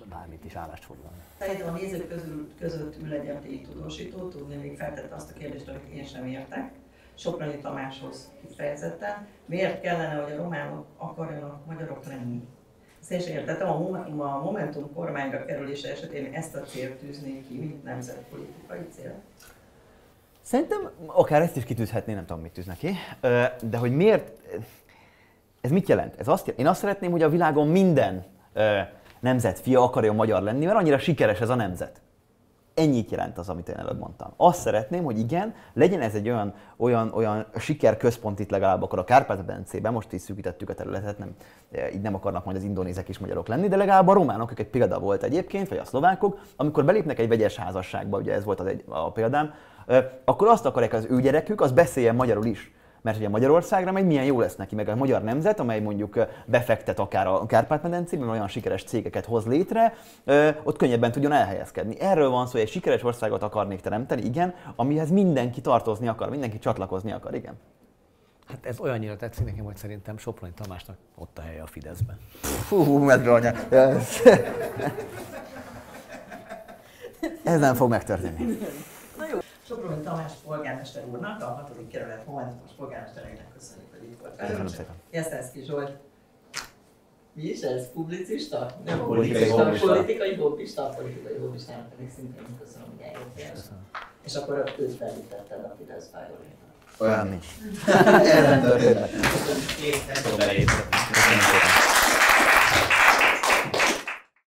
bármit is állást foglalni. Szerintem a nézők közül, között ül egy MTI tudósító, tudni még feltette azt a kérdést, amit én sem értek. Soproni Tamáshoz kifejezetten. Miért kellene, hogy a románok akarjanak magyarok lenni? Ezt én sem értettem, a Momentum kormányra kerülése esetén ezt a célt tűznék ki, mint nemzetpolitikai cél. Szerintem akár ezt is kitűzhetné, nem tudom, mit tűz neki. De hogy miért, ez mit jelent? Ez azt, én azt szeretném, hogy a világon minden nemzet fia akarja magyar lenni, mert annyira sikeres ez a nemzet. Ennyit jelent az, amit én előbb mondtam. Azt szeretném, hogy igen, legyen ez egy olyan, olyan, olyan sikerközpont itt legalább akkor a Kárpát-Bencében, most is szűkítettük a területet, nem, így nem akarnak majd az indonézek is magyarok lenni, de legalább a románok, egy példa volt egyébként, vagy a szlovákok, amikor belépnek egy vegyes házasságba, ugye ez volt az egy, a példám, akkor azt akarják az ő gyerekük, az beszéljen magyarul is. Mert ugye Magyarországra megy, milyen jó lesz neki, meg a magyar nemzet, amely mondjuk befektet akár a Kárpát-medencében, olyan sikeres cégeket hoz létre, ott könnyebben tudjon elhelyezkedni. Erről van szó, hogy egy sikeres országot akarnék teremteni, igen, amihez mindenki tartozni akar, mindenki csatlakozni akar, igen. Hát ez olyannyira tetszik nekem, hogy szerintem Soproni Tamásnak ott a helye a Fideszben. Fú, medve Ez nem fog megtörténni. Soproni Tamás polgármester úrnak, a 6. kerület Momentumos polgármestereinek köszönjük, hogy itt volt. Köszönöm szépen. Jesztelszki Zsolt. Mi is ez? Publicista? Nem politikai hobbista. Politikai hobbista, politikai hobbistának pedig szintén köszönöm, hogy eljöttél. És akkor őt felítetted a Fidesz Fájolénak. Olyan nincs. Ez nem történt. Köszönöm szépen.